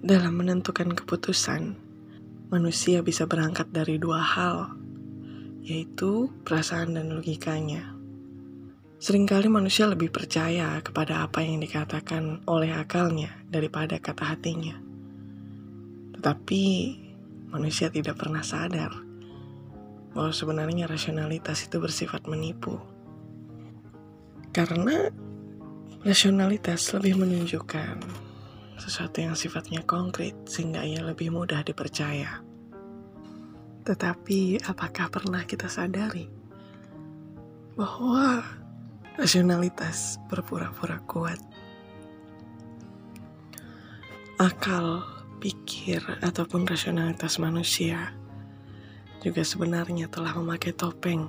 Dalam menentukan keputusan, manusia bisa berangkat dari dua hal, yaitu perasaan dan logikanya. Seringkali manusia lebih percaya kepada apa yang dikatakan oleh akalnya daripada kata hatinya. Tetapi manusia tidak pernah sadar bahwa sebenarnya rasionalitas itu bersifat menipu. Karena rasionalitas lebih menunjukkan sesuatu yang sifatnya konkret sehingga ia lebih mudah dipercaya. Tetapi apakah pernah kita sadari bahwa rasionalitas berpura-pura kuat? Akal, pikir, ataupun rasionalitas manusia juga sebenarnya telah memakai topeng.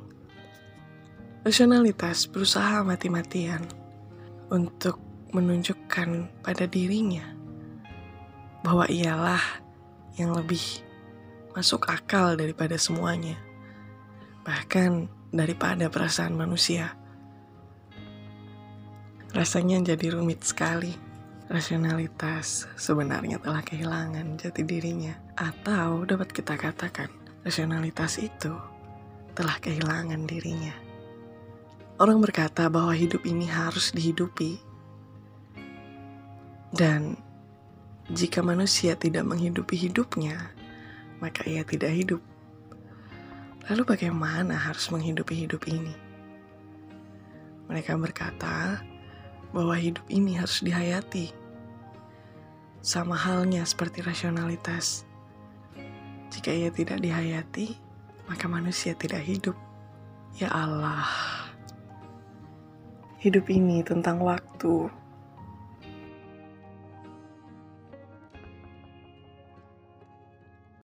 Rasionalitas berusaha mati-matian untuk menunjukkan pada dirinya bahwa ialah yang lebih masuk akal daripada semuanya, bahkan daripada perasaan manusia. Rasanya jadi rumit sekali. Rasionalitas sebenarnya telah kehilangan jati dirinya, atau dapat kita katakan, rasionalitas itu telah kehilangan dirinya. Orang berkata bahwa hidup ini harus dihidupi, dan jika manusia tidak menghidupi hidupnya, maka ia tidak hidup. Lalu, bagaimana harus menghidupi hidup ini? Mereka berkata bahwa hidup ini harus dihayati, sama halnya seperti rasionalitas. Jika ia tidak dihayati, maka manusia tidak hidup. Ya Allah, hidup ini tentang waktu